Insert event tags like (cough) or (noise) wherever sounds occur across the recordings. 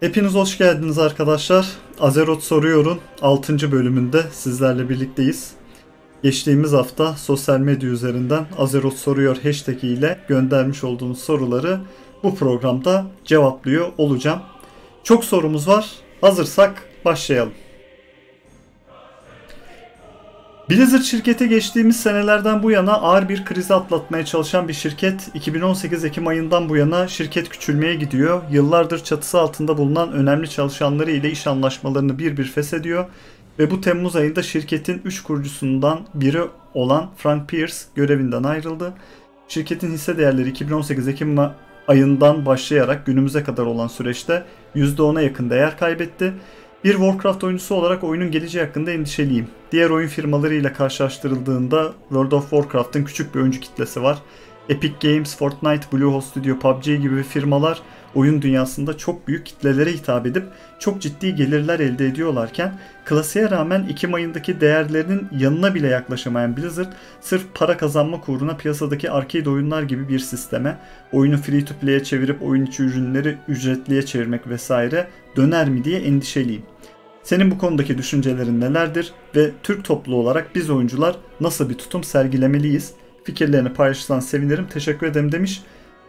Hepiniz hoş geldiniz arkadaşlar. Azeroth Soruyor'un 6. bölümünde sizlerle birlikteyiz. Geçtiğimiz hafta sosyal medya üzerinden Azeroth Soruyor hashtag ile göndermiş olduğunuz soruları bu programda cevaplıyor olacağım. Çok sorumuz var. Hazırsak başlayalım. Blizzard şirketi geçtiğimiz senelerden bu yana ağır bir krizi atlatmaya çalışan bir şirket. 2018 Ekim ayından bu yana şirket küçülmeye gidiyor. Yıllardır çatısı altında bulunan önemli çalışanları ile iş anlaşmalarını bir bir feshediyor. Ve bu Temmuz ayında şirketin 3 kurucusundan biri olan Frank Pierce görevinden ayrıldı. Şirketin hisse değerleri 2018 Ekim ayından başlayarak günümüze kadar olan süreçte %10'a yakın değer kaybetti. Bir Warcraft oyuncusu olarak oyunun geleceği hakkında endişeliyim. Diğer oyun firmalarıyla karşılaştırıldığında World of Warcraft'ın küçük bir oyuncu kitlesi var. Epic Games, Fortnite, Bluehost Studio, PUBG gibi firmalar oyun dünyasında çok büyük kitlelere hitap edip çok ciddi gelirler elde ediyorlarken klasiğe rağmen Ekim ayındaki değerlerinin yanına bile yaklaşamayan Blizzard sırf para kazanma uğruna piyasadaki arcade oyunlar gibi bir sisteme oyunu free to play'e çevirip oyun içi ürünleri ücretliye çevirmek vesaire döner mi diye endişeliyim. Senin bu konudaki düşüncelerin nelerdir ve Türk topluluğu olarak biz oyuncular nasıl bir tutum sergilemeliyiz? Fikirlerini paylaşırsan sevinirim. Teşekkür ederim demiş.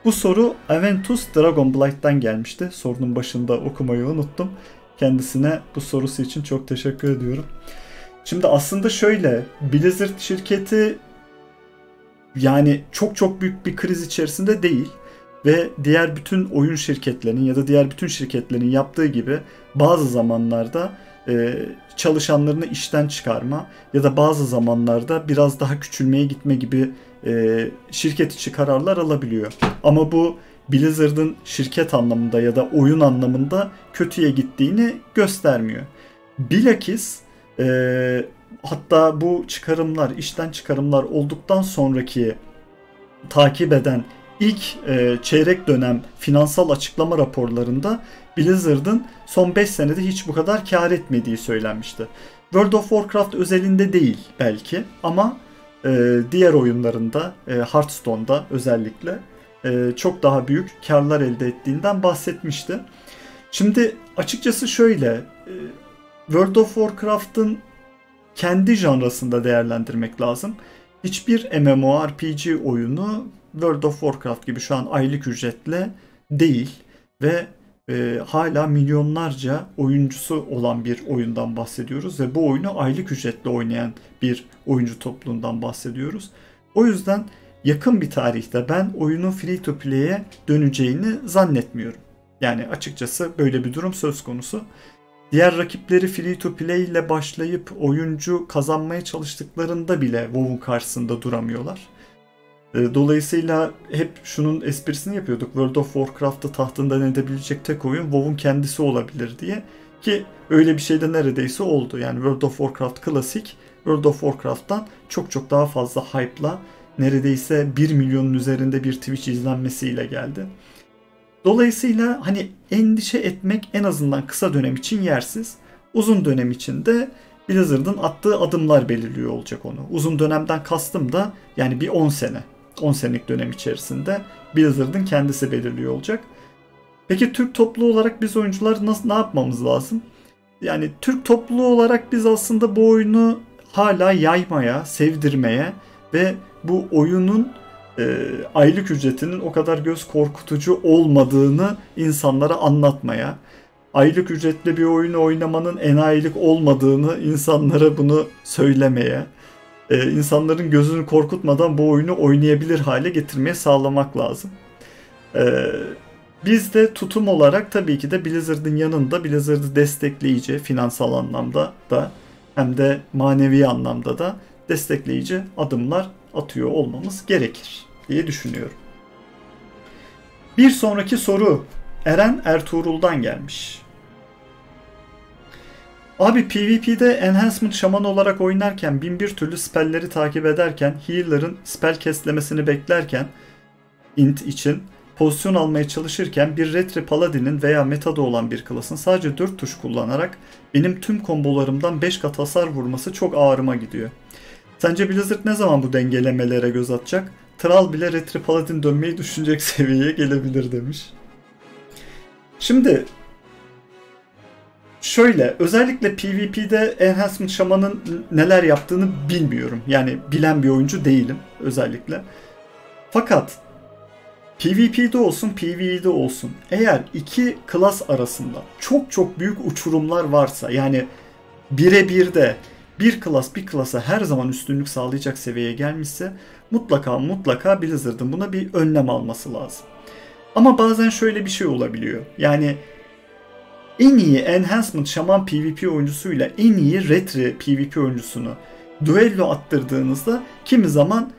Bu soru Aventus Dragonblight'tan gelmişti. Sorunun başında okumayı unuttum. Kendisine bu sorusu için çok teşekkür ediyorum. Şimdi aslında şöyle Blizzard şirketi yani çok çok büyük bir kriz içerisinde değil ve diğer bütün oyun şirketlerinin ya da diğer bütün şirketlerin yaptığı gibi bazı zamanlarda e, çalışanlarını işten çıkarma ya da bazı zamanlarda biraz daha küçülmeye gitme gibi e, şirket içi kararlar alabiliyor. Ama bu Blizzard'ın şirket anlamında ya da oyun anlamında kötüye gittiğini göstermiyor. Bilakis e, hatta bu çıkarımlar, işten çıkarımlar olduktan sonraki takip eden ilk e, çeyrek dönem finansal açıklama raporlarında Blizzard'ın son 5 senede hiç bu kadar kar etmediği söylenmişti. World of Warcraft özelinde değil belki ama e, diğer oyunlarında e, Hearthstone'da özellikle e, çok daha büyük karlar elde ettiğinden bahsetmişti. Şimdi açıkçası şöyle e, World of Warcraft'ın kendi janrasında değerlendirmek lazım. Hiçbir MMORPG oyunu World of Warcraft gibi şu an aylık ücretle değil ve e, hala milyonlarca oyuncusu olan bir oyundan bahsediyoruz ve bu oyunu aylık ücretle oynayan bir oyuncu topluluğundan bahsediyoruz. O yüzden yakın bir tarihte ben oyunun free to play'e döneceğini zannetmiyorum. Yani açıkçası böyle bir durum söz konusu. Diğer rakipleri free to play ile başlayıp oyuncu kazanmaya çalıştıklarında bile WoW'un karşısında duramıyorlar. E, dolayısıyla hep şunun esprisini yapıyorduk. World of Warcraft'ı tahtından edebilecek tek oyun WoW'un kendisi olabilir diye. Ki öyle bir şey de neredeyse oldu. Yani World of Warcraft klasik World of Warcraft'tan çok çok daha fazla hype'la neredeyse 1 milyonun üzerinde bir Twitch izlenmesiyle geldi. Dolayısıyla hani endişe etmek en azından kısa dönem için yersiz. Uzun dönem için de Blizzard'ın attığı adımlar belirliyor olacak onu. Uzun dönemden kastım da yani bir 10 sene. 10 senelik dönem içerisinde Blizzard'ın kendisi belirliyor olacak. Peki Türk topluluğu olarak biz oyuncular nasıl ne yapmamız lazım? Yani Türk topluluğu olarak biz aslında bu oyunu hala yaymaya, sevdirmeye ve bu oyunun e, aylık ücretinin o kadar göz korkutucu olmadığını insanlara anlatmaya, aylık ücretli bir oyunu oynamanın enayilik olmadığını insanlara bunu söylemeye, e, insanların gözünü korkutmadan bu oyunu oynayabilir hale getirmeye sağlamak lazım. E, biz de tutum olarak tabii ki de Blizzard'ın yanında Blizzard'ı destekleyici finansal anlamda da hem de manevi anlamda da destekleyici adımlar atıyor olmamız gerekir diye düşünüyorum. Bir sonraki soru Eren Ertuğrul'dan gelmiş. Abi PvP'de Enhancement Şaman olarak oynarken bin bir türlü spellleri takip ederken healer'ın spell keslemesini beklerken int için pozisyon almaya çalışırken bir Retri Paladin'in veya metada olan bir klasın sadece 4 tuş kullanarak benim tüm kombolarımdan 5 kat hasar vurması çok ağrıma gidiyor. Sence Blizzard ne zaman bu dengelemelere göz atacak? Tral bile Retri Paladin dönmeyi düşünecek (laughs) seviyeye gelebilir demiş. Şimdi Şöyle özellikle PvP'de Enhancement Shaman'ın neler yaptığını bilmiyorum. Yani bilen bir oyuncu değilim özellikle. Fakat PvP'de olsun PvE'de olsun eğer iki klas arasında çok çok büyük uçurumlar varsa yani birebir de bir klas bir klasa her zaman üstünlük sağlayacak seviyeye gelmişse mutlaka mutlaka Blizzard'ın buna bir önlem alması lazım. Ama bazen şöyle bir şey olabiliyor. Yani en iyi Enhancement Shaman PvP oyuncusuyla en iyi Retri PvP oyuncusunu duello attırdığınızda kimi zaman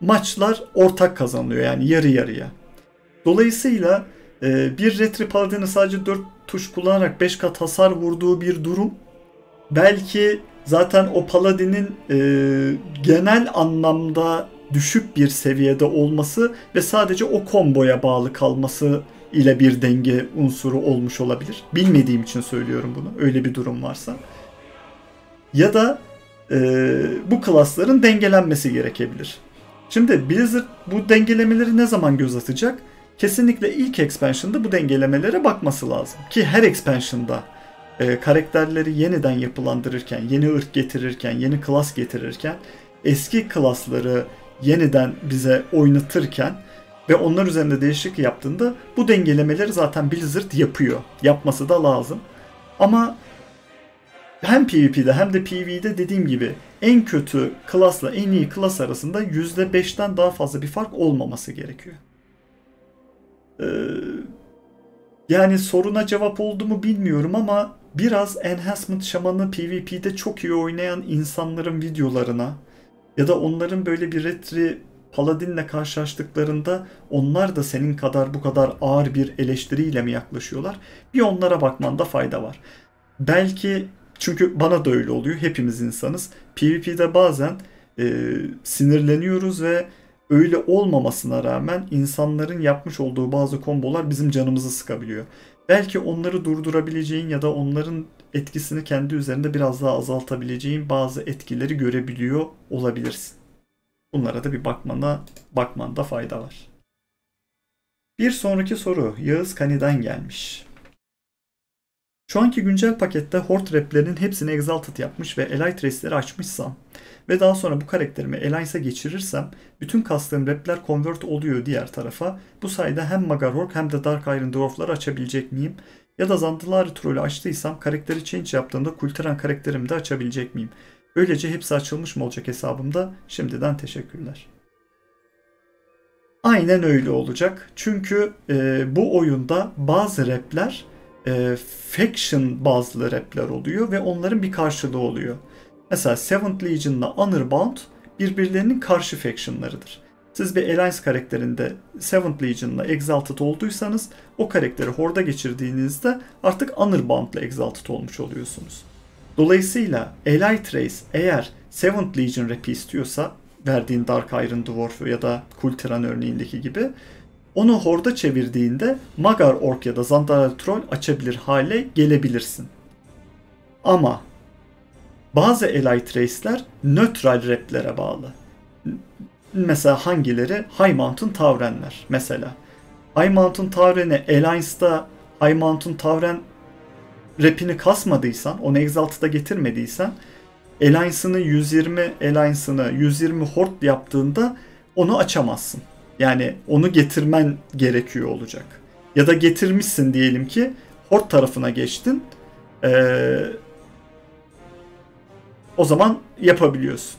maçlar ortak kazanılıyor yani yarı yarıya. Dolayısıyla e, bir Retri Paladin'e sadece 4 tuş kullanarak 5 kat hasar vurduğu bir durum belki zaten o Paladin'in e, genel anlamda düşük bir seviyede olması ve sadece o komboya bağlı kalması ile bir denge unsuru olmuş olabilir. Bilmediğim için söylüyorum bunu. Öyle bir durum varsa. Ya da e, bu klasların dengelenmesi gerekebilir. Şimdi Blizzard bu dengelemeleri ne zaman göz atacak? Kesinlikle ilk expansion'da bu dengelemelere bakması lazım. Ki her expansion'da e, karakterleri yeniden yapılandırırken, yeni ırk getirirken, yeni klas getirirken eski klasları yeniden bize oynatırken ve onlar üzerinde değişiklik yaptığında bu dengelemeleri zaten Blizzard yapıyor. Yapması da lazım. Ama hem PvP'de hem de PvE'de dediğim gibi en kötü klasla en iyi klas arasında %5'ten daha fazla bir fark olmaması gerekiyor. Ee, yani soruna cevap oldu mu bilmiyorum ama biraz Enhancement Shaman'ı PvP'de çok iyi oynayan insanların videolarına ya da onların böyle bir retri Paladin'le karşılaştıklarında onlar da senin kadar bu kadar ağır bir eleştiriyle mi yaklaşıyorlar? Bir onlara bakmanda fayda var. Belki çünkü bana da öyle oluyor. Hepimiz insanız. PvP'de bazen e, sinirleniyoruz ve öyle olmamasına rağmen insanların yapmış olduğu bazı kombolar bizim canımızı sıkabiliyor. Belki onları durdurabileceğin ya da onların etkisini kendi üzerinde biraz daha azaltabileceğin bazı etkileri görebiliyor olabilirsin. Bunlara da bir bakmana, bakmanda fayda var. Bir sonraki soru Yağız Kani'den gelmiş. Şu anki güncel pakette Horde replerinin hepsini Exalted yapmış ve Elite Race'leri açmışsam ve daha sonra bu karakterimi Alliance'a geçirirsem bütün kastığım repler convert oluyor diğer tarafa. Bu sayede hem Magarhork hem de Dark Iron Dwarf'lar açabilecek miyim? Ya da Zandalari Troll'ü açtıysam karakteri change yaptığımda Kultiran karakterimi de açabilecek miyim? Böylece hepsi açılmış mı olacak hesabımda? Şimdiden teşekkürler. Aynen öyle olacak. Çünkü e, bu oyunda bazı repler e, faction bazlı repler oluyor ve onların bir karşılığı oluyor. Mesela Seventh Legion'la Honorbound birbirlerinin karşı factionlarıdır. Siz bir Alliance karakterinde Seventh Legion'la Exalted olduysanız o karakteri Horde'a geçirdiğinizde artık Honorbound'la Exalted olmuş oluyorsunuz. Dolayısıyla Elite Race eğer Seventh Legion rap'i istiyorsa verdiğin Dark Iron Dwarf ya da Kultiran örneğindeki gibi onu Horde'a çevirdiğinde Magar Orc ya da Zandara Troll açabilir hale gelebilirsin. Ama bazı Elite Race'ler nötral raplere bağlı. Mesela hangileri? High Mountain Tavrenler mesela. High Mountain Tavren'i Alliance'da High Mountain Tavren rapini kasmadıysan, onu Exalted'a getirmediysen Alliance'ını 120 Alliance'ını 120 Horde yaptığında onu açamazsın. Yani onu getirmen gerekiyor olacak. Ya da getirmişsin diyelim ki Horde tarafına geçtin. Ee, o zaman yapabiliyorsun.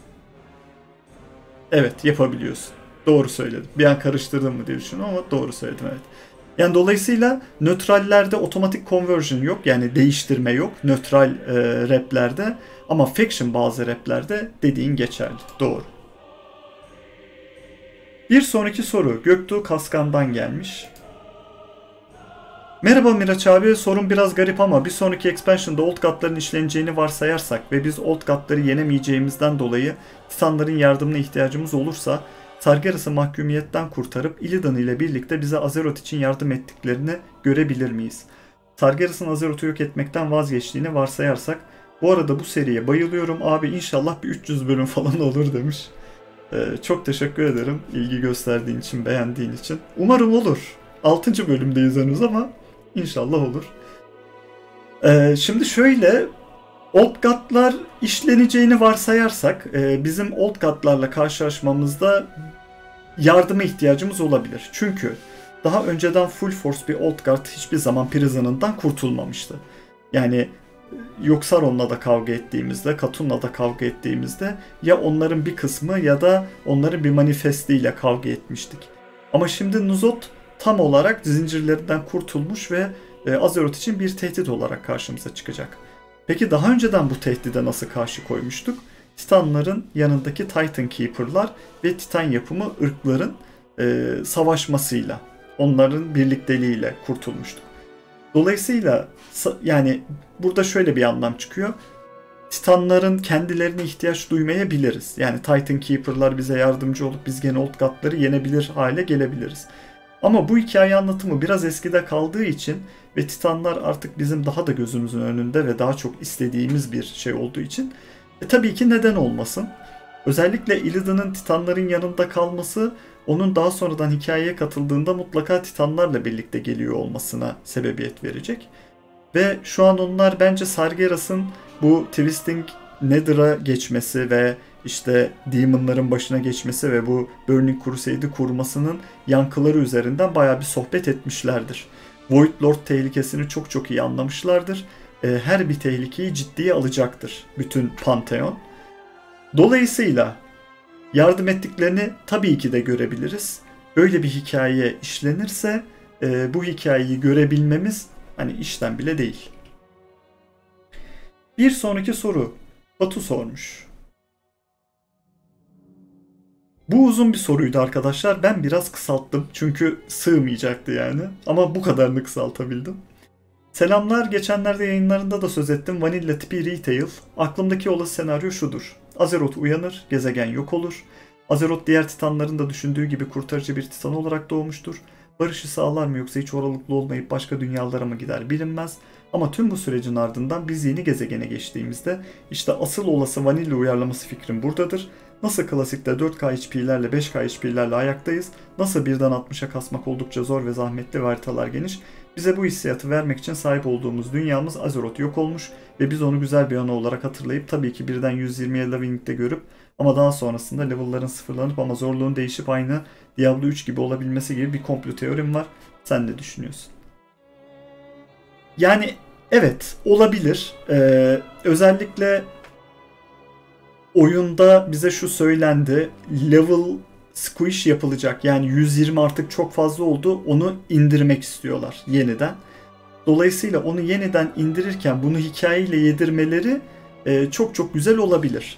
Evet yapabiliyorsun. Doğru söyledim. Bir an karıştırdım mı diye düşünüyorum ama doğru söyledim evet. Yani dolayısıyla nötrallerde otomatik conversion yok. Yani değiştirme yok. Nötral e, raplerde. Ama faction bazı raplerde dediğin geçerli. Doğru. Bir sonraki soru Göktuğ Kaskan'dan gelmiş. Merhaba Miraç abi, sorun biraz garip ama bir sonraki expansion'da Old God'ların işleneceğini varsayarsak ve biz Old God'ları yenemeyeceğimizden dolayı Titanların yardımına ihtiyacımız olursa Sargeras'ı mahkumiyetten kurtarıp Illidan ile birlikte bize Azeroth için yardım ettiklerini görebilir miyiz? Sargeras'ın Azeroth'u yok etmekten vazgeçtiğini varsayarsak bu arada bu seriye bayılıyorum abi inşallah bir 300 bölüm (laughs) falan olur demiş. Ee, çok teşekkür ederim ilgi gösterdiğin için, beğendiğin için. Umarım olur. 6. bölümdeyiz henüz ama İnşallah olur. Ee, şimdi şöyle Old God'lar işleneceğini varsayarsak e, bizim Old God'larla karşılaşmamızda yardıma ihtiyacımız olabilir. Çünkü daha önceden Full Force bir Old Guard hiçbir zaman Prison'ından kurtulmamıştı. Yani e, Yoksaron'la da kavga ettiğimizde, Katun'la da kavga ettiğimizde ya onların bir kısmı ya da onların bir manifestiyle kavga etmiştik. Ama şimdi Nuzot tam olarak zincirlerinden kurtulmuş ve e, Azeroth için bir tehdit olarak karşımıza çıkacak. Peki daha önceden bu tehdide nasıl karşı koymuştuk? Titanların yanındaki Titan Keeper'lar ve Titan yapımı ırkların e, savaşmasıyla, onların birlikteliğiyle kurtulmuştuk. Dolayısıyla yani burada şöyle bir anlam çıkıyor. Titanların kendilerine ihtiyaç duymayabiliriz. Yani Titan Keeper'lar bize yardımcı olup biz gene Old God'ları yenebilir hale gelebiliriz. Ama bu hikaye anlatımı biraz eskide kaldığı için ve Titanlar artık bizim daha da gözümüzün önünde ve daha çok istediğimiz bir şey olduğu için e, tabii ki neden olmasın. Özellikle Illidan'ın Titanların yanında kalması onun daha sonradan hikayeye katıldığında mutlaka Titanlarla birlikte geliyor olmasına sebebiyet verecek. Ve şu an onlar bence Sargeras'ın bu Twisting Nether'a geçmesi ve işte Demon'ların başına geçmesi ve bu Burning Crusade'i kurmasının yankıları üzerinden baya bir sohbet etmişlerdir. Void Lord tehlikesini çok çok iyi anlamışlardır. Ee, her bir tehlikeyi ciddiye alacaktır bütün Pantheon. Dolayısıyla yardım ettiklerini tabii ki de görebiliriz. Böyle bir hikaye işlenirse e, bu hikayeyi görebilmemiz hani işten bile değil. Bir sonraki soru Batu sormuş. Bu uzun bir soruydu arkadaşlar. Ben biraz kısalttım çünkü sığmayacaktı yani. Ama bu kadarını kısaltabildim. Selamlar. Geçenlerde yayınlarında da söz ettim. Vanilla tipi retail. Aklımdaki olası senaryo şudur. Azeroth uyanır, gezegen yok olur. Azeroth diğer titanların da düşündüğü gibi kurtarıcı bir titan olarak doğmuştur. Barışı sağlar mı yoksa hiç oralıklı olmayıp başka dünyalara mı gider bilinmez. Ama tüm bu sürecin ardından biz yeni gezegene geçtiğimizde işte asıl olası vanilla uyarlaması fikrim buradadır. Nasıl klasikte 4K HP'lerle 5K HP'lerle ayaktayız, nasıl birden 60'a kasmak oldukça zor ve zahmetli ve haritalar geniş, bize bu hissiyatı vermek için sahip olduğumuz dünyamız Azeroth yok olmuş ve biz onu güzel bir anı olarak hatırlayıp tabii ki birden 120'ye Leveling'de görüp ama daha sonrasında level'ların sıfırlanıp ama zorluğun değişip aynı Diablo 3 gibi olabilmesi gibi bir komplo teorim var. Sen ne düşünüyorsun? Yani evet olabilir. Ee, özellikle oyunda bize şu söylendi. Level squish yapılacak. Yani 120 artık çok fazla oldu. Onu indirmek istiyorlar yeniden. Dolayısıyla onu yeniden indirirken bunu hikayeyle yedirmeleri e, çok çok güzel olabilir.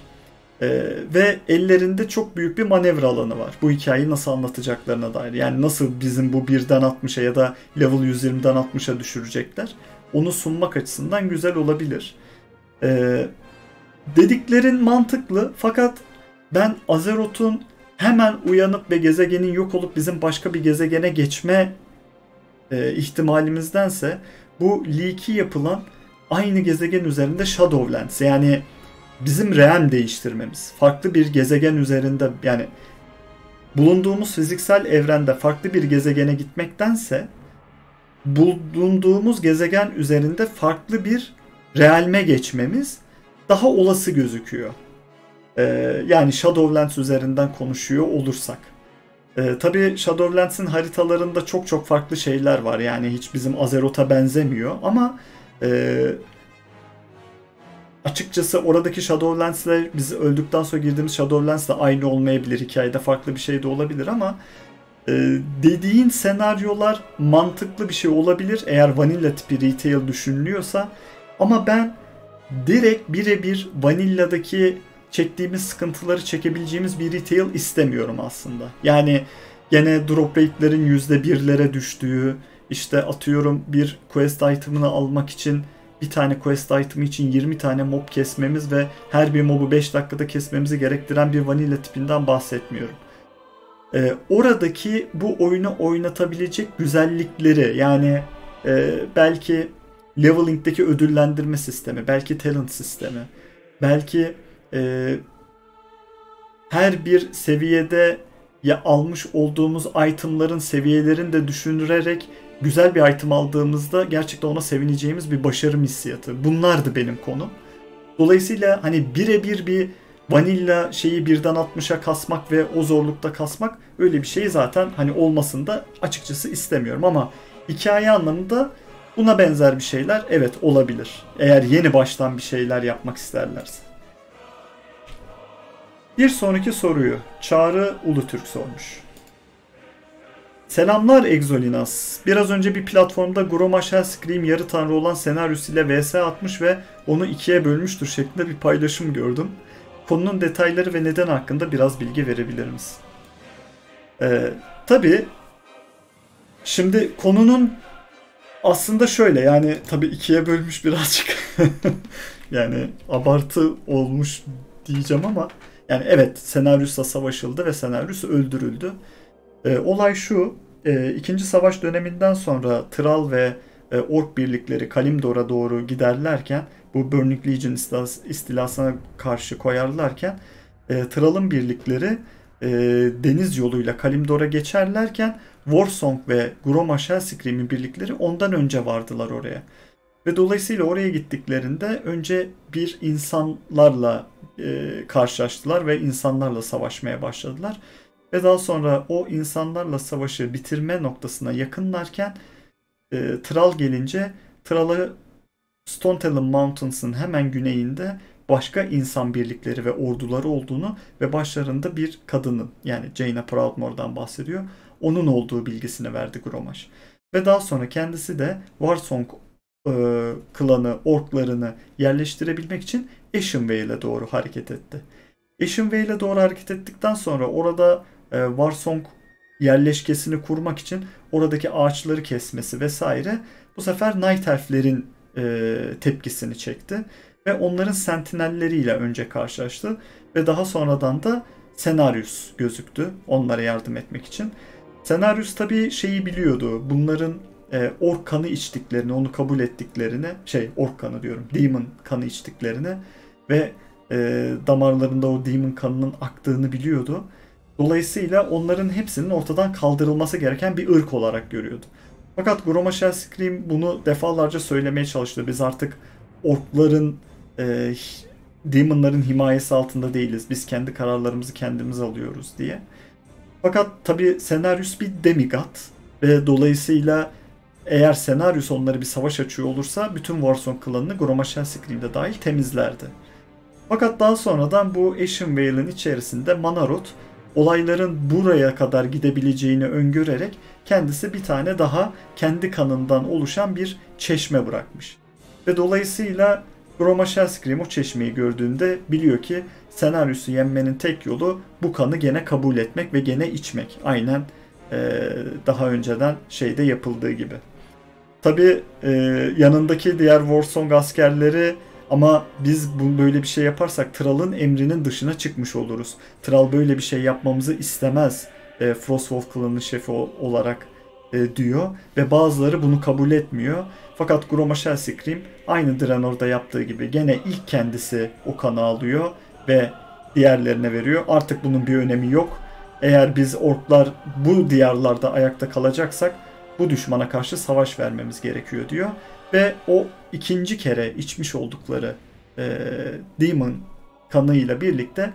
E, ve ellerinde çok büyük bir manevra alanı var. Bu hikayeyi nasıl anlatacaklarına dair. Yani nasıl bizim bu birden 60'a ya da level 120'den 60'a düşürecekler. Onu sunmak açısından güzel olabilir. E, dediklerin mantıklı fakat ben Azeroth'un hemen uyanıp ve gezegenin yok olup bizim başka bir gezegene geçme e, ihtimalimizdense bu leak'i yapılan aynı gezegen üzerinde Shadowlands yani bizim realm değiştirmemiz. Farklı bir gezegen üzerinde yani bulunduğumuz fiziksel evrende farklı bir gezegene gitmektense bulunduğumuz gezegen üzerinde farklı bir realme geçmemiz daha olası gözüküyor. Ee, yani Shadowlands üzerinden konuşuyor olursak. Ee, tabii Shadowlands'in haritalarında çok çok farklı şeyler var. Yani hiç bizim Azeroth'a benzemiyor ama e, açıkçası oradaki Shadowlands ile biz öldükten sonra girdiğimiz Shadowlands da aynı olmayabilir. Hikayede farklı bir şey de olabilir ama e, dediğin senaryolar mantıklı bir şey olabilir eğer vanilla tipi retail düşünülüyorsa ama ben direkt birebir vanilladaki çektiğimiz sıkıntıları çekebileceğimiz bir retail istemiyorum aslında. Yani gene drop rate'lerin %1'lere düştüğü, işte atıyorum bir quest item'ını almak için bir tane quest item için 20 tane mob kesmemiz ve her bir mobu 5 dakikada kesmemizi gerektiren bir vanilla tipinden bahsetmiyorum. Ee, oradaki bu oyunu oynatabilecek güzellikleri yani e, belki leveling'deki ödüllendirme sistemi, belki talent sistemi, belki e, her bir seviyede ya almış olduğumuz itemların seviyelerini de düşünürerek güzel bir item aldığımızda gerçekten ona sevineceğimiz bir başarı hissiyatı. Bunlardı benim konum. Dolayısıyla hani birebir bir vanilla şeyi birden 60'a kasmak ve o zorlukta kasmak öyle bir şey zaten hani olmasını da açıkçası istemiyorum ama hikaye anlamında buna benzer bir şeyler evet olabilir. Eğer yeni baştan bir şeyler yapmak isterlerse. Bir sonraki soruyu Çağrı Ulutürk sormuş. Selamlar Exolinas. Biraz önce bir platformda Groma Scream yarı tanrı olan senaryosuyla vs atmış ve onu ikiye bölmüştür şeklinde bir paylaşım gördüm. Konunun detayları ve neden hakkında biraz bilgi verebilir misin? Ee, tabii şimdi konunun aslında şöyle yani tabii ikiye bölmüş birazcık (laughs) yani abartı olmuş diyeceğim ama yani evet senaryosla savaşıldı ve senaryosu öldürüldü. E, olay şu, e, İkinci Savaş döneminden sonra Tral ve e, Ork birlikleri Kalimdor'a doğru giderlerken bu Burning Legion istilasına karşı koyarlarken e, Tral'ın birlikleri e, deniz yoluyla Kalimdor'a geçerlerken Warsong ve Groma Shellscream'in birlikleri ondan önce vardılar oraya. Ve dolayısıyla oraya gittiklerinde önce bir insanlarla e, karşılaştılar ve insanlarla savaşmaya başladılar. Ve daha sonra o insanlarla savaşı bitirme noktasına yakınlarken e, Tral gelince Tral'ı Stone Mountains'ın hemen güneyinde başka insan birlikleri ve orduları olduğunu ve başlarında bir kadının yani Jaina Proudmoore'dan bahsediyor. Onun olduğu bilgisini verdi Gromash. Ve daha sonra kendisi de Warsong e, klanı, orklarını yerleştirebilmek için Ashenvale'e doğru hareket etti. Ashenvale'e doğru hareket ettikten sonra orada e, Warsong yerleşkesini kurmak için oradaki ağaçları kesmesi vesaire bu sefer Night Elf'lerin e, tepkisini çekti ve onların sentinelleriyle önce karşılaştı ve daha sonradan da Senarius gözüktü onlara yardım etmek için. Senarius tabii şeyi biliyordu. Bunların e, ork kanı içtiklerini, onu kabul ettiklerini, şey ork kanı diyorum, demon kanı içtiklerini ve e, damarlarında o demon kanının aktığını biliyordu. Dolayısıyla onların hepsinin ortadan kaldırılması gereken bir ırk olarak görüyordu. Fakat Groma Scream bunu defalarca söylemeye çalıştı. Biz artık orkların, e, demonların himayesi altında değiliz. Biz kendi kararlarımızı kendimiz alıyoruz diye. Fakat tabi Senaryus bir demigod ve dolayısıyla eğer Senaryus onları bir savaş açıyor olursa bütün Warsong klanını Groma Scream'de dahil temizlerdi. Fakat daha sonradan bu Ashen Vale'ın içerisinde Manarot olayların buraya kadar gidebileceğini öngörerek kendisi bir tane daha kendi kanından oluşan bir çeşme bırakmış. Ve dolayısıyla Groma Shellscream o çeşmeyi gördüğünde biliyor ki senaryosu yenmenin tek yolu bu kanı gene kabul etmek ve gene içmek. Aynen e, daha önceden şeyde yapıldığı gibi. Tabi e, yanındaki diğer Warsong askerleri ama biz bu böyle bir şey yaparsak Tral'ın emrinin dışına çıkmış oluruz. Tral böyle bir şey yapmamızı istemez. E, Frostwolf klanının şefi olarak e, diyor ve bazıları bunu kabul etmiyor. Fakat Groma Shellscream aynı Draenor'da yaptığı gibi gene ilk kendisi o kanı alıyor ve diğerlerine veriyor. Artık bunun bir önemi yok. Eğer biz orklar bu diyarlarda ayakta kalacaksak bu düşmana karşı savaş vermemiz gerekiyor diyor. Ve o ikinci kere içmiş oldukları e, Demon kanıyla birlikte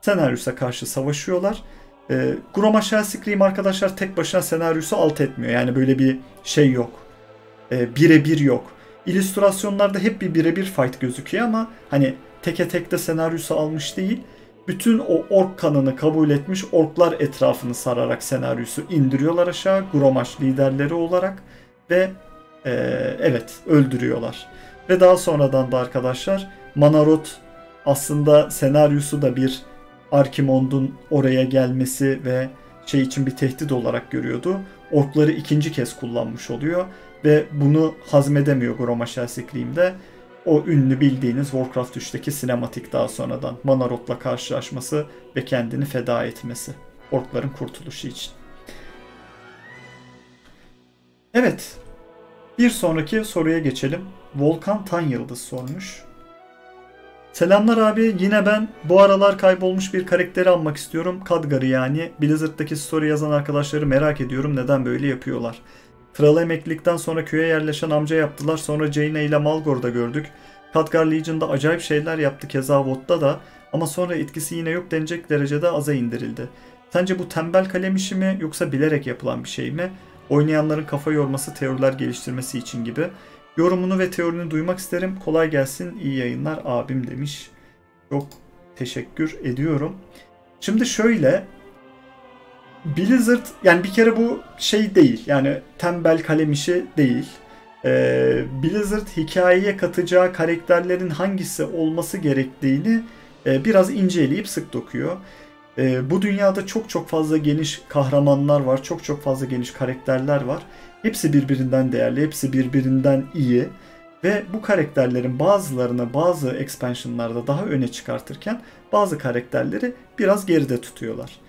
Senarius'a karşı savaşıyorlar. E, Groma Shellscream arkadaşlar tek başına Senarius'u alt etmiyor. Yani böyle bir şey yok. E, birebir yok. İllüstrasyonlarda hep bir birebir fight gözüküyor ama hani teke tek de Senarius'u almış değil. Bütün o ork kanını kabul etmiş orklar etrafını sararak Senarius'u indiriyorlar aşağı. Gromash liderleri olarak ve e, evet öldürüyorlar. Ve daha sonradan da arkadaşlar Manarot aslında senaryosu da bir Arkimond'un oraya gelmesi ve şey için bir tehdit olarak görüyordu. Orkları ikinci kez kullanmış oluyor ve bunu hazmedemiyor Groma Shellscream'de. O ünlü bildiğiniz Warcraft 3'teki sinematik daha sonradan Manarot'la karşılaşması ve kendini feda etmesi. Orkların kurtuluşu için. Evet, bir sonraki soruya geçelim. Volkan Tan Yıldız sormuş. Selamlar abi yine ben bu aralar kaybolmuş bir karakteri almak istiyorum. Kadgar'ı yani. Blizzard'daki story yazan arkadaşları merak ediyorum neden böyle yapıyorlar. Kralı emeklilikten sonra köye yerleşen amca yaptılar. Sonra Jaina ile Malgor'da gördük. Khadgar Legion'da acayip şeyler yaptı keza Vot'ta da. Ama sonra etkisi yine yok denecek derecede aza indirildi. Sence bu tembel kalem işi mi yoksa bilerek yapılan bir şey mi? Oynayanların kafa yorması teoriler geliştirmesi için gibi. Yorumunu ve teorini duymak isterim. Kolay gelsin, iyi yayınlar abim demiş. Çok teşekkür ediyorum. Şimdi şöyle Blizzard yani bir kere bu şey değil yani tembel kalem işi değil. Ee, Blizzard hikayeye katacağı karakterlerin hangisi olması gerektiğini e, biraz inceleyip sık dokuyor. E, bu dünyada çok çok fazla geniş kahramanlar var, çok çok fazla geniş karakterler var. Hepsi birbirinden değerli, hepsi birbirinden iyi. Ve bu karakterlerin bazılarını bazı expansionlarda daha öne çıkartırken bazı karakterleri biraz geride tutuyorlar.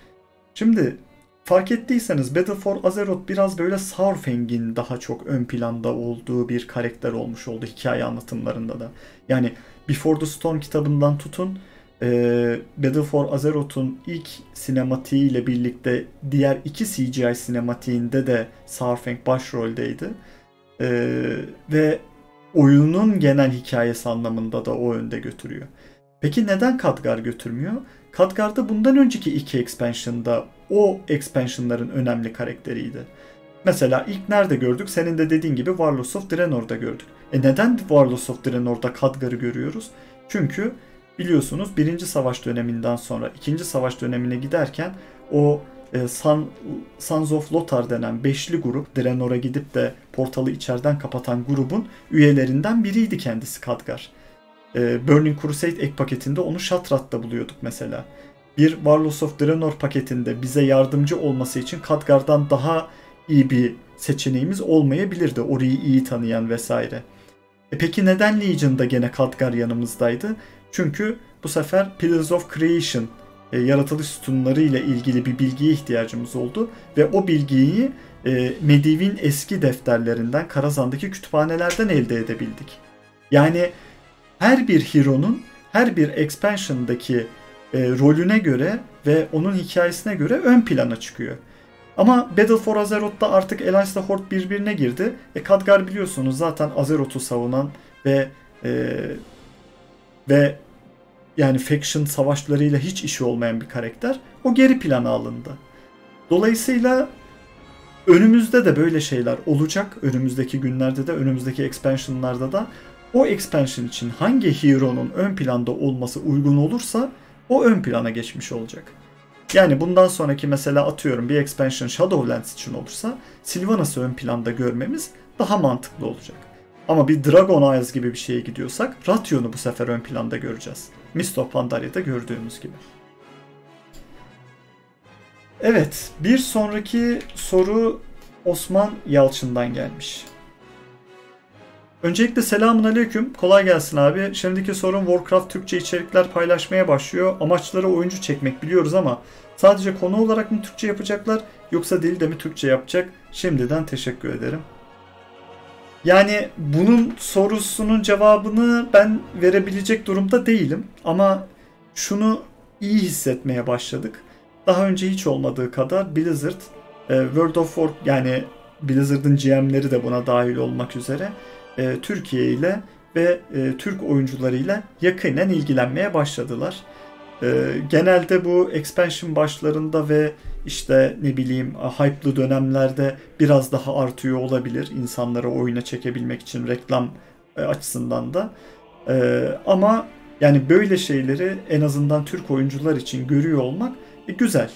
Şimdi fark ettiyseniz Battle for Azeroth biraz böyle Saurfang'in daha çok ön planda olduğu bir karakter olmuş oldu hikaye anlatımlarında da. Yani Before the Storm kitabından tutun e, Battle for Azeroth'un ilk sinematiği ile birlikte diğer iki CGI sinematiğinde de Saurfang başroldeydi. E, ve oyunun genel hikayesi anlamında da o önde götürüyor. Peki neden Khadgar götürmüyor? Khadgar'da bundan önceki iki expansion'da o expansion'ların önemli karakteriydi. Mesela ilk nerede gördük? Senin de dediğin gibi Warlords of Draenor'da gördük. E neden Warlords of Draenor'da Khadgar'ı görüyoruz? Çünkü biliyorsunuz birinci savaş döneminden sonra ikinci savaş dönemine giderken o e, Sun, Sons of Lothar denen beşli grup Draenor'a gidip de portalı içeriden kapatan grubun üyelerinden biriydi kendisi Khadgar. E, Burning Crusade ek paketinde onu Shatrat'ta buluyorduk mesela. Bir Warlords of Draenor paketinde bize yardımcı olması için Khadgar'dan daha iyi bir seçeneğimiz olmayabilirdi. Orayı iyi tanıyan vesaire. E peki neden Legion'da gene Khadgar yanımızdaydı? Çünkü bu sefer Pillars of Creation e, yaratılış sütunları ile ilgili bir bilgiye ihtiyacımız oldu ve o bilgiyi e, Medivh'in eski defterlerinden, Karazan'daki kütüphanelerden elde edebildik. Yani her bir hero'nun her bir expansion'daki e, rolüne göre ve onun hikayesine göre ön plana çıkıyor. Ama Battle for Azeroth'ta artık Alliance ile Horde birbirine girdi. E Khadgar biliyorsunuz zaten Azeroth'u savunan ve e, ve yani faction savaşlarıyla hiç işi olmayan bir karakter. O geri plana alındı. Dolayısıyla önümüzde de böyle şeyler olacak. Önümüzdeki günlerde de, önümüzdeki expansionlarda da o expansion için hangi hero'nun ön planda olması uygun olursa o ön plana geçmiş olacak. Yani bundan sonraki mesela atıyorum bir expansion Shadowlands için olursa Sylvanas'ı ön planda görmemiz daha mantıklı olacak. Ama bir Dragon Eyes gibi bir şeye gidiyorsak Ration'u bu sefer ön planda göreceğiz. Mist of Pandaria'da gördüğümüz gibi. Evet, bir sonraki soru Osman Yalçın'dan gelmiş. Öncelikle selamun aleyküm. Kolay gelsin abi. Şimdiki sorun Warcraft Türkçe içerikler paylaşmaya başlıyor. Amaçları oyuncu çekmek biliyoruz ama sadece konu olarak mı Türkçe yapacaklar yoksa dil de mi Türkçe yapacak? Şimdiden teşekkür ederim. Yani bunun sorusunun cevabını ben verebilecek durumda değilim. Ama şunu iyi hissetmeye başladık. Daha önce hiç olmadığı kadar Blizzard, e, World of War yani Blizzard'ın GM'leri de buna dahil olmak üzere e, Türkiye ile ve e, Türk oyuncularıyla yakinen ilgilenmeye başladılar. Genelde bu expansion başlarında ve işte ne bileyim hype'lı dönemlerde biraz daha artıyor olabilir insanları oyuna çekebilmek için reklam e, açısından da. E, ama yani böyle şeyleri en azından Türk oyuncular için görüyor olmak e, güzel.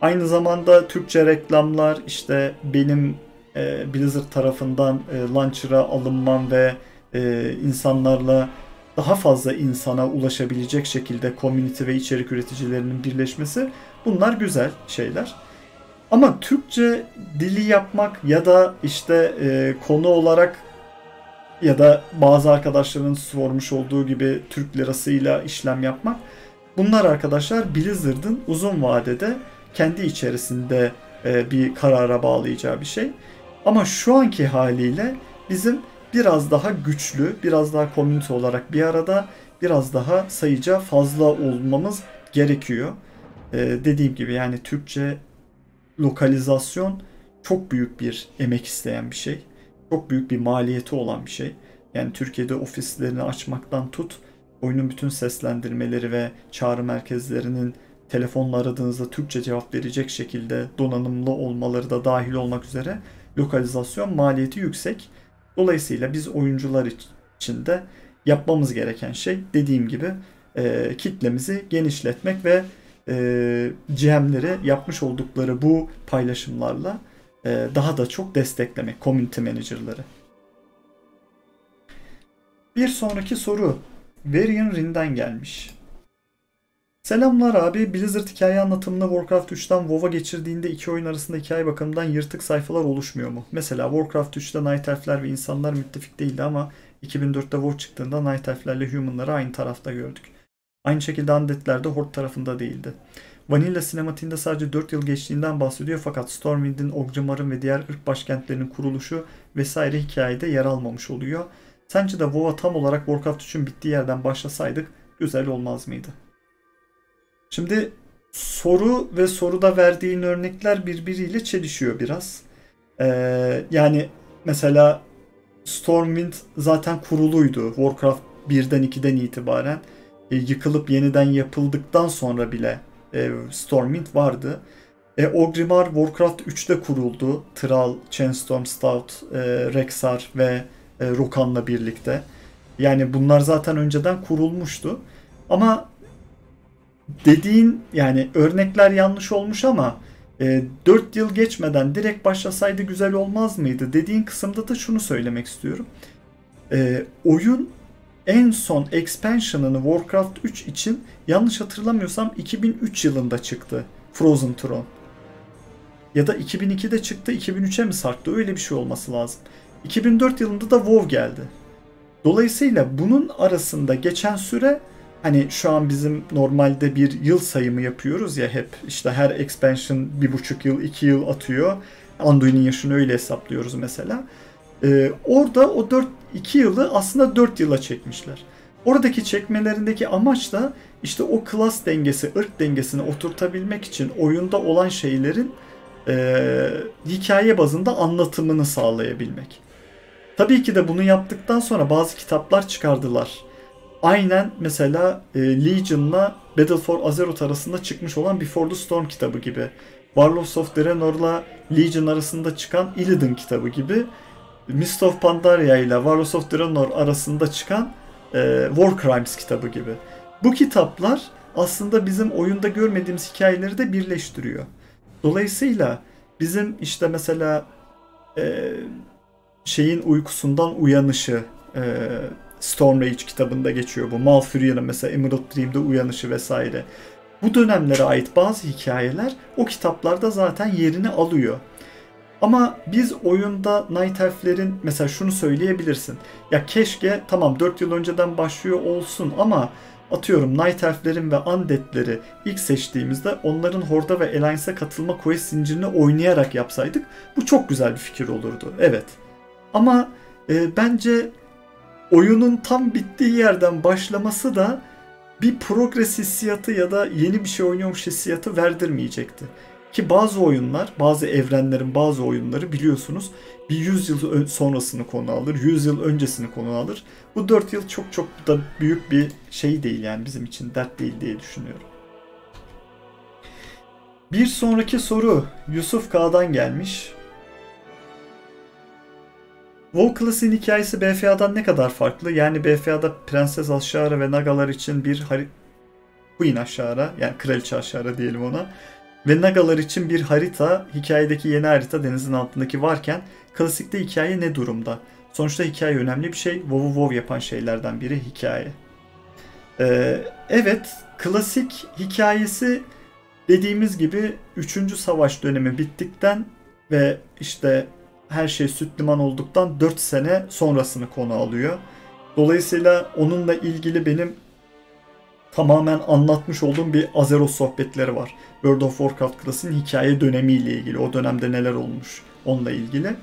Aynı zamanda Türkçe reklamlar işte benim e, Blizzard tarafından e, launcher'a alınmam ve e, insanlarla daha fazla insana ulaşabilecek şekilde community ve içerik üreticilerinin birleşmesi bunlar güzel şeyler. Ama Türkçe dili yapmak ya da işte e, konu olarak ya da bazı arkadaşların sormuş olduğu gibi Türk lirasıyla işlem yapmak bunlar arkadaşlar Blizzard'ın uzun vadede kendi içerisinde e, bir karara bağlayacağı bir şey. Ama şu anki haliyle bizim biraz daha güçlü, biraz daha komünite olarak bir arada biraz daha sayıca fazla olmamız gerekiyor. Ee, dediğim gibi yani Türkçe lokalizasyon çok büyük bir emek isteyen bir şey. Çok büyük bir maliyeti olan bir şey. Yani Türkiye'de ofislerini açmaktan tut, oyunun bütün seslendirmeleri ve çağrı merkezlerinin telefonla aradığınızda Türkçe cevap verecek şekilde donanımlı olmaları da dahil olmak üzere lokalizasyon maliyeti yüksek. Dolayısıyla biz oyuncular için de yapmamız gereken şey dediğim gibi e, kitlemizi genişletmek ve e, GM'leri yapmış oldukları bu paylaşımlarla e, daha da çok desteklemek community manager'ları. Bir sonraki soru Varian Rin'den gelmiş. Selamlar abi. Blizzard hikaye anlatımını Warcraft 3'ten WoW'a geçirdiğinde iki oyun arasında hikaye bakımından yırtık sayfalar oluşmuyor mu? Mesela Warcraft 3'te Night Elf'ler ve insanlar müttefik değildi ama 2004'te WoW çıktığında Night Elf'lerle Human'ları aynı tarafta gördük. Aynı şekilde Undead'ler de Horde tarafında değildi. Vanilla sinematiğinde sadece 4 yıl geçtiğinden bahsediyor fakat Stormwind'in, Ogrimar'ın ve diğer ırk başkentlerinin kuruluşu vesaire hikayede yer almamış oluyor. Sence de WoW'a tam olarak Warcraft 3'ün bittiği yerden başlasaydık güzel olmaz mıydı? Şimdi soru ve soruda verdiğin örnekler birbiriyle çelişiyor biraz. Ee, yani mesela Stormwind zaten kuruluydu. Warcraft 1'den 2'den itibaren e, yıkılıp yeniden yapıldıktan sonra bile e, Stormwind vardı. E, Ogrimmar Warcraft 3'te kuruldu. Thrall, Chainstorm Stout, e, Rexar ve e, Rokan'la birlikte. Yani bunlar zaten önceden kurulmuştu. Ama dediğin yani örnekler yanlış olmuş ama e, 4 yıl geçmeden direkt başlasaydı güzel olmaz mıydı? Dediğin kısımda da şunu söylemek istiyorum. E, oyun en son expansion'ını Warcraft 3 için yanlış hatırlamıyorsam 2003 yılında çıktı. Frozen Throne. Ya da 2002'de çıktı 2003'e mi sarktı öyle bir şey olması lazım. 2004 yılında da WoW geldi. Dolayısıyla bunun arasında geçen süre hani şu an bizim normalde bir yıl sayımı yapıyoruz ya hep işte her expansion bir buçuk yıl iki yıl atıyor. Anduin'in yaşını öyle hesaplıyoruz mesela. Ee, orada o 4 2 yılı aslında 4 yıla çekmişler. Oradaki çekmelerindeki amaç da işte o klas dengesi, ırk dengesini oturtabilmek için oyunda olan şeylerin e, hikaye bazında anlatımını sağlayabilmek. Tabii ki de bunu yaptıktan sonra bazı kitaplar çıkardılar. Aynen mesela e, Legion'la Battle for Azeroth arasında çıkmış olan Before the Storm kitabı gibi. Warlords of Draenor'la Legion arasında çıkan Illidan kitabı gibi. Mist of Pandaria ile Warlords of Draenor arasında çıkan e, War Crimes kitabı gibi. Bu kitaplar aslında bizim oyunda görmediğimiz hikayeleri de birleştiriyor. Dolayısıyla bizim işte mesela e, şeyin uykusundan uyanışı e, Storm Rage kitabında geçiyor bu. Malfurion'un mesela Emerald Dream'de uyanışı vesaire. Bu dönemlere ait bazı hikayeler o kitaplarda zaten yerini alıyor. Ama biz oyunda Night Elf'lerin mesela şunu söyleyebilirsin. Ya keşke tamam 4 yıl önceden başlıyor olsun ama atıyorum Night Elf'lerin ve Undead'leri ilk seçtiğimizde onların Horda ve Alliance'a katılma quest zincirini oynayarak yapsaydık bu çok güzel bir fikir olurdu. Evet. Ama e, bence oyunun tam bittiği yerden başlaması da bir progres hissiyatı ya da yeni bir şey oynuyormuş hissiyatı verdirmeyecekti. Ki bazı oyunlar, bazı evrenlerin bazı oyunları biliyorsunuz bir 100 yıl sonrasını konu alır, 100 yıl öncesini konu alır. Bu 4 yıl çok çok da büyük bir şey değil yani bizim için dert değil diye düşünüyorum. Bir sonraki soru Yusuf K'dan gelmiş. WoW Class'in hikayesi BFA'dan ne kadar farklı? Yani BFA'da Prenses Aşağıra ve Nagalar için bir hari... Queen Aşağıra yani Kraliçe Aşağıra diyelim ona ve Nagalar için bir harita, hikayedeki yeni harita denizin altındaki varken klasikte hikaye ne durumda? Sonuçta hikaye önemli bir şey. WoW'u WoW yapan şeylerden biri hikaye. Ee, evet, klasik hikayesi dediğimiz gibi 3. savaş dönemi bittikten ve işte her şey süt liman olduktan 4 sene sonrasını konu alıyor. Dolayısıyla onunla ilgili benim tamamen anlatmış olduğum bir Azeroth sohbetleri var. World of Warcraft klasının hikaye dönemiyle ilgili. O dönemde neler olmuş onunla ilgili.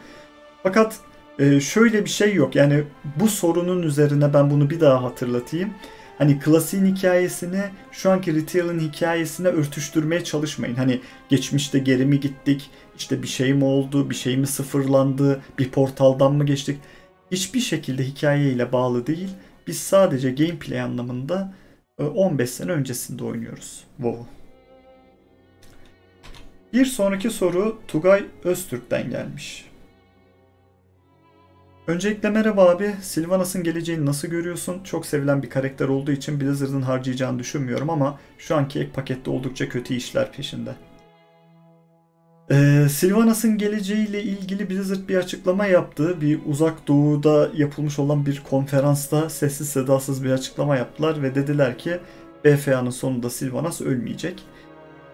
Fakat e, şöyle bir şey yok. Yani bu sorunun üzerine ben bunu bir daha hatırlatayım. Hani klasiğin hikayesini şu anki retail'in hikayesine örtüştürmeye çalışmayın. Hani geçmişte geri mi gittik, işte bir şey mi oldu, bir şey mi sıfırlandı, bir portaldan mı geçtik? Hiçbir şekilde hikayeyle bağlı değil. Biz sadece gameplay anlamında 15 e, sene öncesinde oynuyoruz WoW'u. Bir sonraki soru Tugay Öztürk'ten gelmiş. Öncelikle merhaba abi. Sylvanas'ın geleceğini nasıl görüyorsun? Çok sevilen bir karakter olduğu için Blizzard'ın harcayacağını düşünmüyorum ama şu anki ek pakette oldukça kötü işler peşinde. Ee, Sylvanas'ın geleceğiyle ilgili Blizzard bir açıklama yaptı. Bir uzak doğuda yapılmış olan bir konferansta sessiz sedasız bir açıklama yaptılar ve dediler ki BFA'nın sonunda Sylvanas ölmeyecek.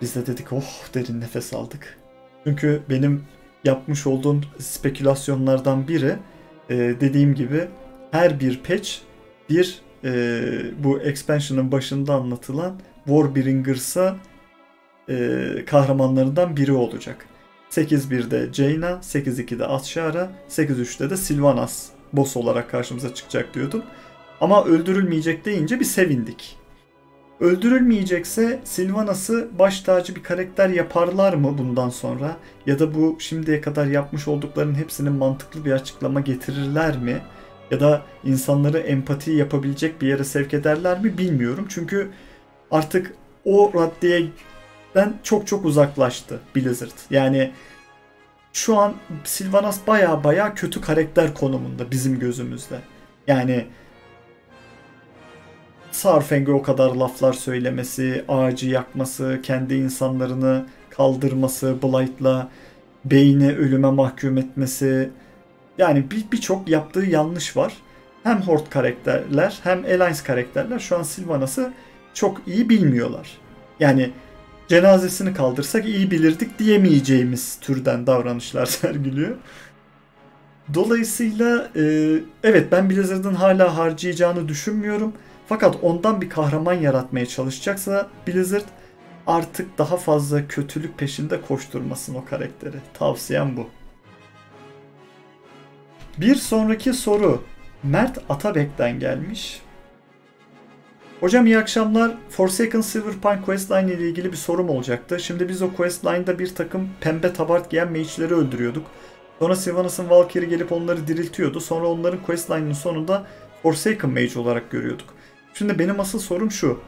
Biz de dedik oh derin nefes aldık. Çünkü benim yapmış olduğum spekülasyonlardan biri e, dediğim gibi her bir patch bir e, bu expansion'ın başında anlatılan Warbringers'a e, kahramanlarından biri olacak. 8.1'de Jaina, 8.2'de Atshara, 8.3'te de Sylvanas boss olarak karşımıza çıkacak diyordum. Ama öldürülmeyecek deyince bir sevindik. Öldürülmeyecekse Sylvanas'ı baş tacı bir karakter yaparlar mı bundan sonra? Ya da bu şimdiye kadar yapmış olduklarının hepsinin mantıklı bir açıklama getirirler mi? Ya da insanları empati yapabilecek bir yere sevk ederler mi bilmiyorum. Çünkü artık o raddeyeden çok çok uzaklaştı Blizzard. Yani şu an Sylvanas baya baya kötü karakter konumunda bizim gözümüzde. Yani Sarfeng'e o kadar laflar söylemesi, ağacı yakması, kendi insanlarını kaldırması, Blight'la beyni ölüme mahkum etmesi. Yani birçok bir yaptığı yanlış var. Hem Horde karakterler hem Alliance karakterler şu an Sylvanas'ı çok iyi bilmiyorlar. Yani cenazesini kaldırsak iyi bilirdik diyemeyeceğimiz türden davranışlar (laughs) sergiliyor. Dolayısıyla evet ben Blizzard'ın hala harcayacağını düşünmüyorum. Fakat ondan bir kahraman yaratmaya çalışacaksa Blizzard artık daha fazla kötülük peşinde koşturmasın o karakteri. Tavsiyem bu. Bir sonraki soru Mert Atabek'ten gelmiş. Hocam iyi akşamlar. Forsaken Silverpine questline ile ilgili bir sorum olacaktı. Şimdi biz o questline'da bir takım pembe tabart giyen mage'leri öldürüyorduk. Sonra Sylvanas'ın Valkyrie gelip onları diriltiyordu. Sonra onların questline'ın sonunda Forsaken Mage olarak görüyorduk. Şimdi benim asıl sorum şu.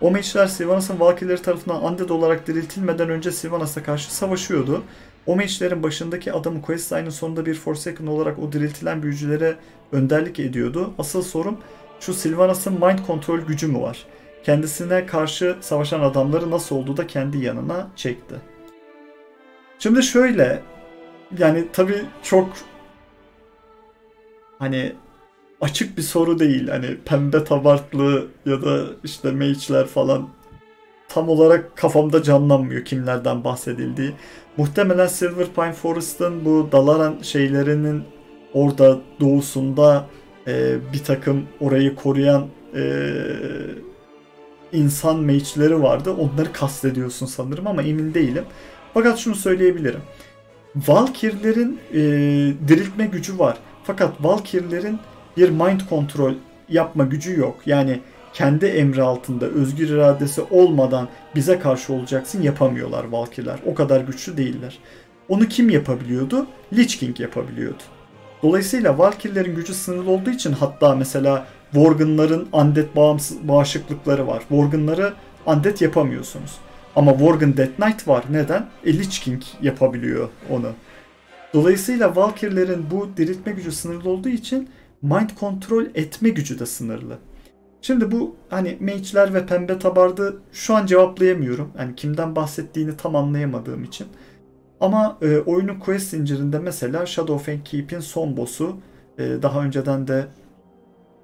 O mage'ler Sylvanas'ın Valkyrie'leri tarafından undead olarak diriltilmeden önce Sylvanas'a karşı savaşıyordu. O mage'lerin başındaki adamı questline'ın sonunda bir Forsaken olarak o diriltilen büyücülere önderlik ediyordu. Asıl sorum şu Sylvanas'ın mind control gücü mü var? Kendisine karşı savaşan adamları nasıl oldu da kendi yanına çekti. Şimdi şöyle yani tabii çok hani açık bir soru değil. Hani pembe tabartlı ya da işte mage'ler falan tam olarak kafamda canlanmıyor kimlerden bahsedildiği. Muhtemelen Silverpine Forest'ın bu Dalaran şeylerinin orada doğusunda e, bir takım orayı koruyan e, insan mage'leri vardı. Onları kastediyorsun sanırım ama emin değilim. Fakat şunu söyleyebilirim. Valkyrie'lerin e, diriltme gücü var. Fakat Valkyrie'lerin bir mind control yapma gücü yok. Yani kendi emri altında özgür iradesi olmadan bize karşı olacaksın yapamıyorlar Valkyriler. O kadar güçlü değiller. Onu kim yapabiliyordu? Lich King yapabiliyordu. Dolayısıyla Valkyrie'lerin gücü sınırlı olduğu için hatta mesela Worgen'ların undead bağımsız bağışıklıkları var. Worgen'ları undead yapamıyorsunuz. Ama Worgen Death Knight var. Neden? E, Lich King yapabiliyor onu. Dolayısıyla Valkyrie'lerin bu diriltme gücü sınırlı olduğu için mind kontrol etme gücü de sınırlı. Şimdi bu hani mage'ler ve pembe tabardı şu an cevaplayamıyorum. Yani kimden bahsettiğini tam anlayamadığım için. Ama e, oyunun quest zincirinde mesela Shadowfang Keep'in son boss'u e, daha önceden de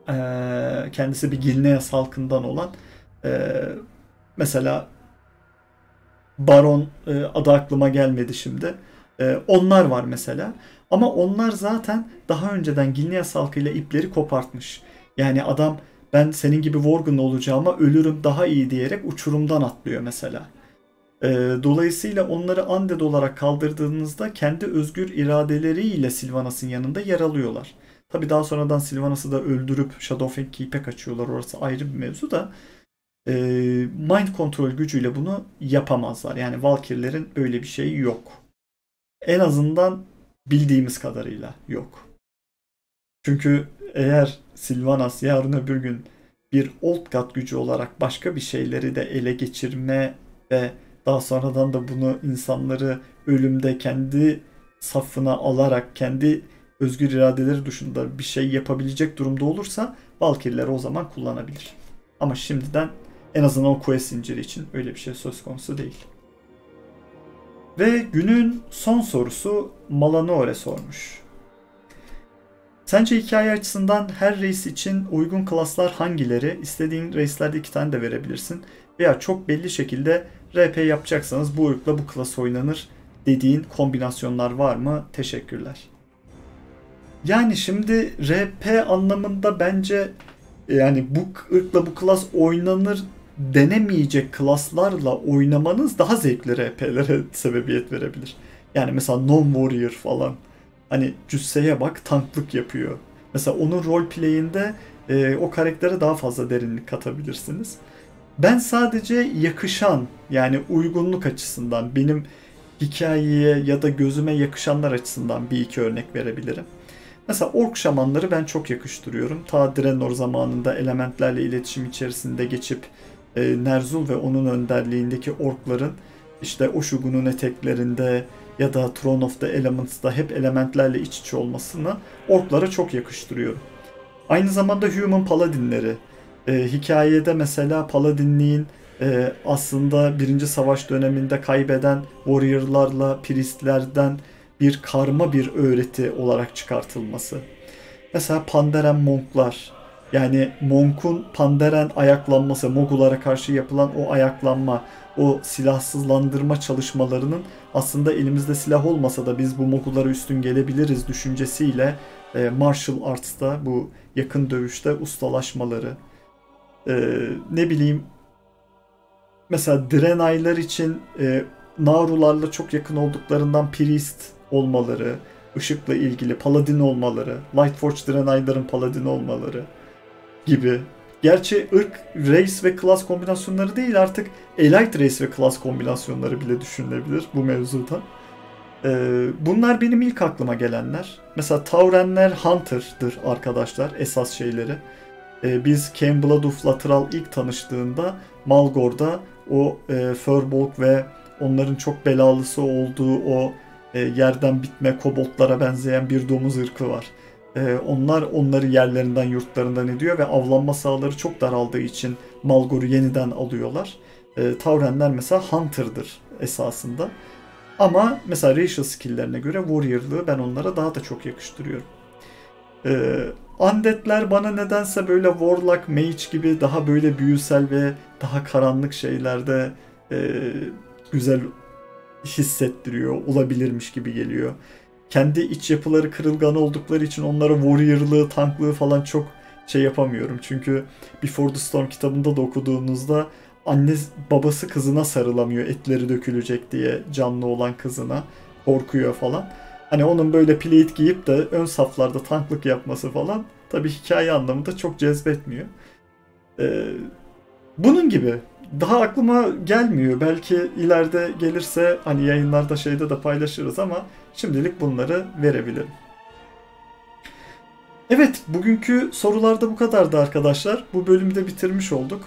e, kendisi bir Gilneas halkından olan e, mesela Baron e, adı aklıma gelmedi şimdi. E, onlar var mesela. Ama onlar zaten daha önceden Gilneas halkıyla ipleri kopartmış. Yani adam ben senin gibi Worgen olacağıma ölürüm daha iyi diyerek uçurumdan atlıyor mesela. Ee, dolayısıyla onları undead olarak kaldırdığınızda kendi özgür iradeleriyle Sylvanas'ın yanında yer alıyorlar. Tabi daha sonradan Sylvanas'ı da öldürüp Shadowfang Keep'e kaçıyorlar. Orası ayrı bir mevzu da. E, mind kontrol gücüyle bunu yapamazlar. Yani Valkyrie'lerin böyle bir şeyi yok. En azından bildiğimiz kadarıyla yok. Çünkü eğer Sylvanas yarın öbür gün bir Old God gücü olarak başka bir şeyleri de ele geçirme ve daha sonradan da bunu insanları ölümde kendi safına alarak kendi özgür iradeleri dışında bir şey yapabilecek durumda olursa Valkyrie'leri o zaman kullanabilir. Ama şimdiden en azından o quest zinciri için öyle bir şey söz konusu değil. Ve günün son sorusu Malanore sormuş. Sence hikaye açısından her race için uygun klaslar hangileri? İstediğin race'lerde iki tane de verebilirsin. Veya çok belli şekilde RP yapacaksanız bu ırkla bu klas oynanır dediğin kombinasyonlar var mı? Teşekkürler. Yani şimdi RP anlamında bence yani bu ırkla bu klas oynanır denemeyecek klaslarla oynamanız daha zevkli RP'lere sebebiyet verebilir. Yani mesela Non Warrior falan. Hani cüsseye bak tanklık yapıyor. Mesela onun roleplay'inde e, o karaktere daha fazla derinlik katabilirsiniz. Ben sadece yakışan yani uygunluk açısından benim hikayeye ya da gözüme yakışanlar açısından bir iki örnek verebilirim. Mesela ork şamanları ben çok yakıştırıyorum. Ta Draenor zamanında elementlerle iletişim içerisinde geçip e, Nerzul ve onun önderliğindeki orkların işte o şugunun eteklerinde ya da Throne of the Elements'da hep elementlerle iç içe olmasını orklara çok yakıştırıyorum. Aynı zamanda Human Paladinleri. E, hikayede mesela Paladinliğin e, aslında birinci savaş döneminde kaybeden warrior'larla priestlerden bir karma bir öğreti olarak çıkartılması. Mesela Pandaren Monklar yani Monk'un Pandaren ayaklanması, Mogulara karşı yapılan o ayaklanma, o silahsızlandırma çalışmalarının aslında elimizde silah olmasa da biz bu Mogulara üstün gelebiliriz düşüncesiyle e, martial arts'ta bu yakın dövüşte ustalaşmaları, e, ne bileyim mesela Draenei'ler için e, Naurularla çok yakın olduklarından Priest olmaları, ışıkla ilgili paladin olmaları, Lightforge Draenei'ların paladin olmaları gibi. Gerçi ırk, race ve class kombinasyonları değil artık elite race ve class kombinasyonları bile düşünülebilir bu mevzuda. Ee, bunlar benim ilk aklıma gelenler. Mesela Taurenler Hunter'dır arkadaşlar esas şeyleri. Ee, biz Campbell of Lateral ilk tanıştığında Malgor'da o e, Furbolg ve onların çok belalısı olduğu o e, yerden bitme koboltlara benzeyen bir domuz ırkı var. E, onlar onları yerlerinden yurtlarından ediyor ve avlanma sahaları çok daraldığı için Malgor'u yeniden alıyorlar. E, Taurenler mesela Hunter'dır esasında. Ama mesela racial skill'lerine göre Warrior'lığı ben onlara daha da çok yakıştırıyorum. Ee, Undead'ler bana nedense böyle Warlock, Mage gibi daha böyle büyüsel ve daha karanlık şeylerde e, güzel hissettiriyor. Olabilirmiş gibi geliyor. Kendi iç yapıları kırılgan oldukları için onlara warrior'lığı, tanklığı falan çok şey yapamıyorum. Çünkü Before the Storm kitabında da okuduğunuzda anne babası kızına sarılamıyor etleri dökülecek diye canlı olan kızına korkuyor falan. Hani onun böyle plate giyip de ön saflarda tanklık yapması falan tabi hikaye anlamında çok cezbetmiyor. Ee, bunun gibi daha aklıma gelmiyor. Belki ileride gelirse hani yayınlarda şeyde de paylaşırız ama şimdilik bunları verebilirim. Evet, bugünkü sorularda bu kadardı arkadaşlar. Bu bölümü de bitirmiş olduk.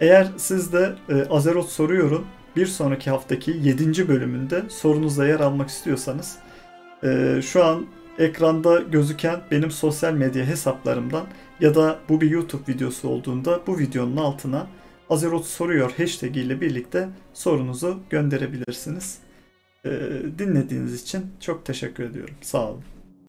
Eğer siz de e, Azeroth soruyorum bir sonraki haftaki 7. bölümünde sorunuzla yer almak istiyorsanız e, şu an ekranda gözüken benim sosyal medya hesaplarımdan ya da bu bir YouTube videosu olduğunda bu videonun altına Azeroth soruyor hashtag ile birlikte sorunuzu gönderebilirsiniz. Dinlediğiniz için çok teşekkür ediyorum. Sağ olun.